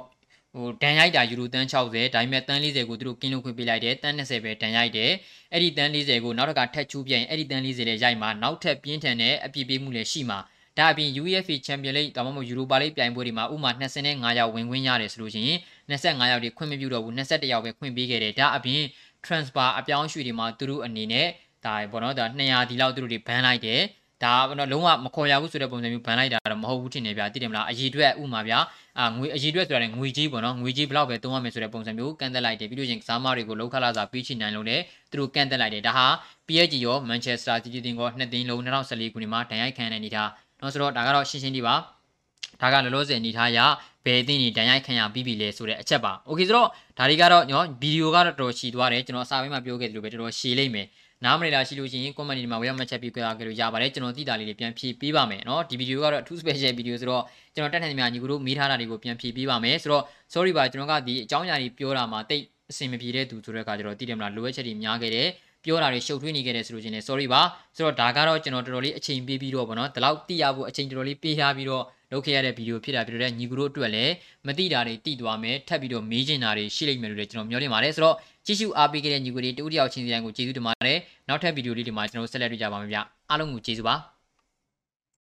ဟိုဒန်ရိုက်တာယူရိုတန်း60ဒါပေမဲ့တန်း40ကိုသူတို့ကင်းလို့ခွင့်ပေးလိုက်တယ်တန်း20ပဲဒန်ရိုက်တယ်အဲ့ဒီတန်း40ကိုနောက်တစ်ခါထပ်ချူးပြရင်အဲ့ဒီတန်း40လည်းရိုက်မှာနောက်ထပ်ပြင်းထန်တဲ့အပြည့်ပေးမှုလည်းရှိမှာဒါအပြင် UEFA Champions League ဒါမှမဟုတ် Europa League ပြိုင်ပွဲတွေမှာဥမာ25ရောက်ဝင်ခွင့်ရတယ်ဆိုလို့ရှိရင်25ရောက်တွေခွင့်မပြုတော့ဘူး21ရောက်ပဲခွင့်ပေးခဲ့တယ်ဒါအပြင် transfer အပြောင်းအရွှေ့တွေမှာသူတို့အနေနဲ့ဒါပေါ့နော်ဒါ200ဒီလောက်သူတို့တွေဘန်လိုက်တယ် ဒါတော့လုံးဝမခေါ်ရဘူးဆိုတဲ့ပုံစံမျိုးဘန်လိုက်တာတော့မဟုတ်ဘူးထင်တယ်ဗျာသိတယ်မလားအရေးအတွက်ဥမာဗျာအာငွေအရေးအတွက်ဆိုတာငွေကြီးပေါ့နော်ငွေကြီးဘလောက်ပဲသုံးရမယ်ဆိုတဲ့ပုံစံမျိုးကန်တက်လိုက်တယ်ပြီးလို့ချင်းကစားမတွေကိုလောက်ခလာစာပြီးချနိုင်လို့လေသူတို့ကန်တက်လိုက်တယ်ဒါဟာ PSG ရော Manchester City တင်ကောနှစ်တင်းလုံး2014ခုနှစ်မှာဒဏ်ရိုက်ခံရတဲ့အနေထားနော်ဆိုတော့ဒါကတော့ရှင်းရှင်းလေးပါဒါကလောလောဆယ်အနေထားရဘယ်အသင်းတွေတန်ရိုက်ခံရပြီးပြီလဲဆိုတဲ့အချက်ပါ။ Okay ဆိုတော့ဒါတွေကတော့ညောဗီဒီယိုကတော့တော်တော်ရှည်သွားတယ်ကျွန်တော်အစာပိုင်းမှာပြောခဲ့သလိုပဲတော်တော်ရှည်လိမ့်မယ်။ နားမလည်တာရှိလို့ရှိရင် comment တွေမှာဝေယမှတ်ချက်ပေးကြရလို့ရပါတယ်ကျွန်တော်သိတာလေးတွေပြန်ဖြည့်ပေးပါမယ်เนาะဒီဗီဒီယိုကတော့ two special video ဆိုတော့ကျွန်တော်တက်နိုင်မြညီကိုတို့မေးထားတာတွေကိုပြန်ဖြည့်ပေးပါမယ်ဆိုတော့ sorry ပါကျွန်တော်ကဒီအကြောင်းအရာတွေပြောတာမှာတိတ်အဆင်မပြေတဲ့သူဆိုတဲ့အခါကျတော့သိတယ်မလားလိုအပ်ချက်တွေများခဲ့တယ်ပြောတာတွေရှုပ်ထွေးနေခဲ့တယ်ဆိုလို့ချင်းလည်း sorry ပါဆိုတော့ဒါကတော့ကျွန်တော်တော်တော်လေးအချိန်ပေးပြီးတော့ဗောနော်ဒီလောက်သိရဖို့အချိန်တော်တော်လေးပေးထားပြီးတော့ လုပ်ခဲ့ရတဲ့ဗီဒီယိုဖြစ်တာဖြစ်တဲ့ညီကိုတို့အတွက်လည်းမသိတာတွေသိသွားမယ်ထပ်ပြီးတော့မေးချင်တာတွေရှိလိမ့်မယ်လို့လည်းကျွန်တော်မျှော်လင့်ပါတယ်ဆိုတော့ကြည့်ရှုအားပေးခဲ့တဲ့ညီကိုတွေတူတယောက်ချင်းစီတိုင်းကိုကျေးဇူးတင်ပါတယ်နောက်ထပ်ဗီဒီယိုလေးတွေမှာကျွန်တော်ဆက်လက်တွေ့ကြပါမယ်ဗျအားလုံးကိုကျေးဇူးပါ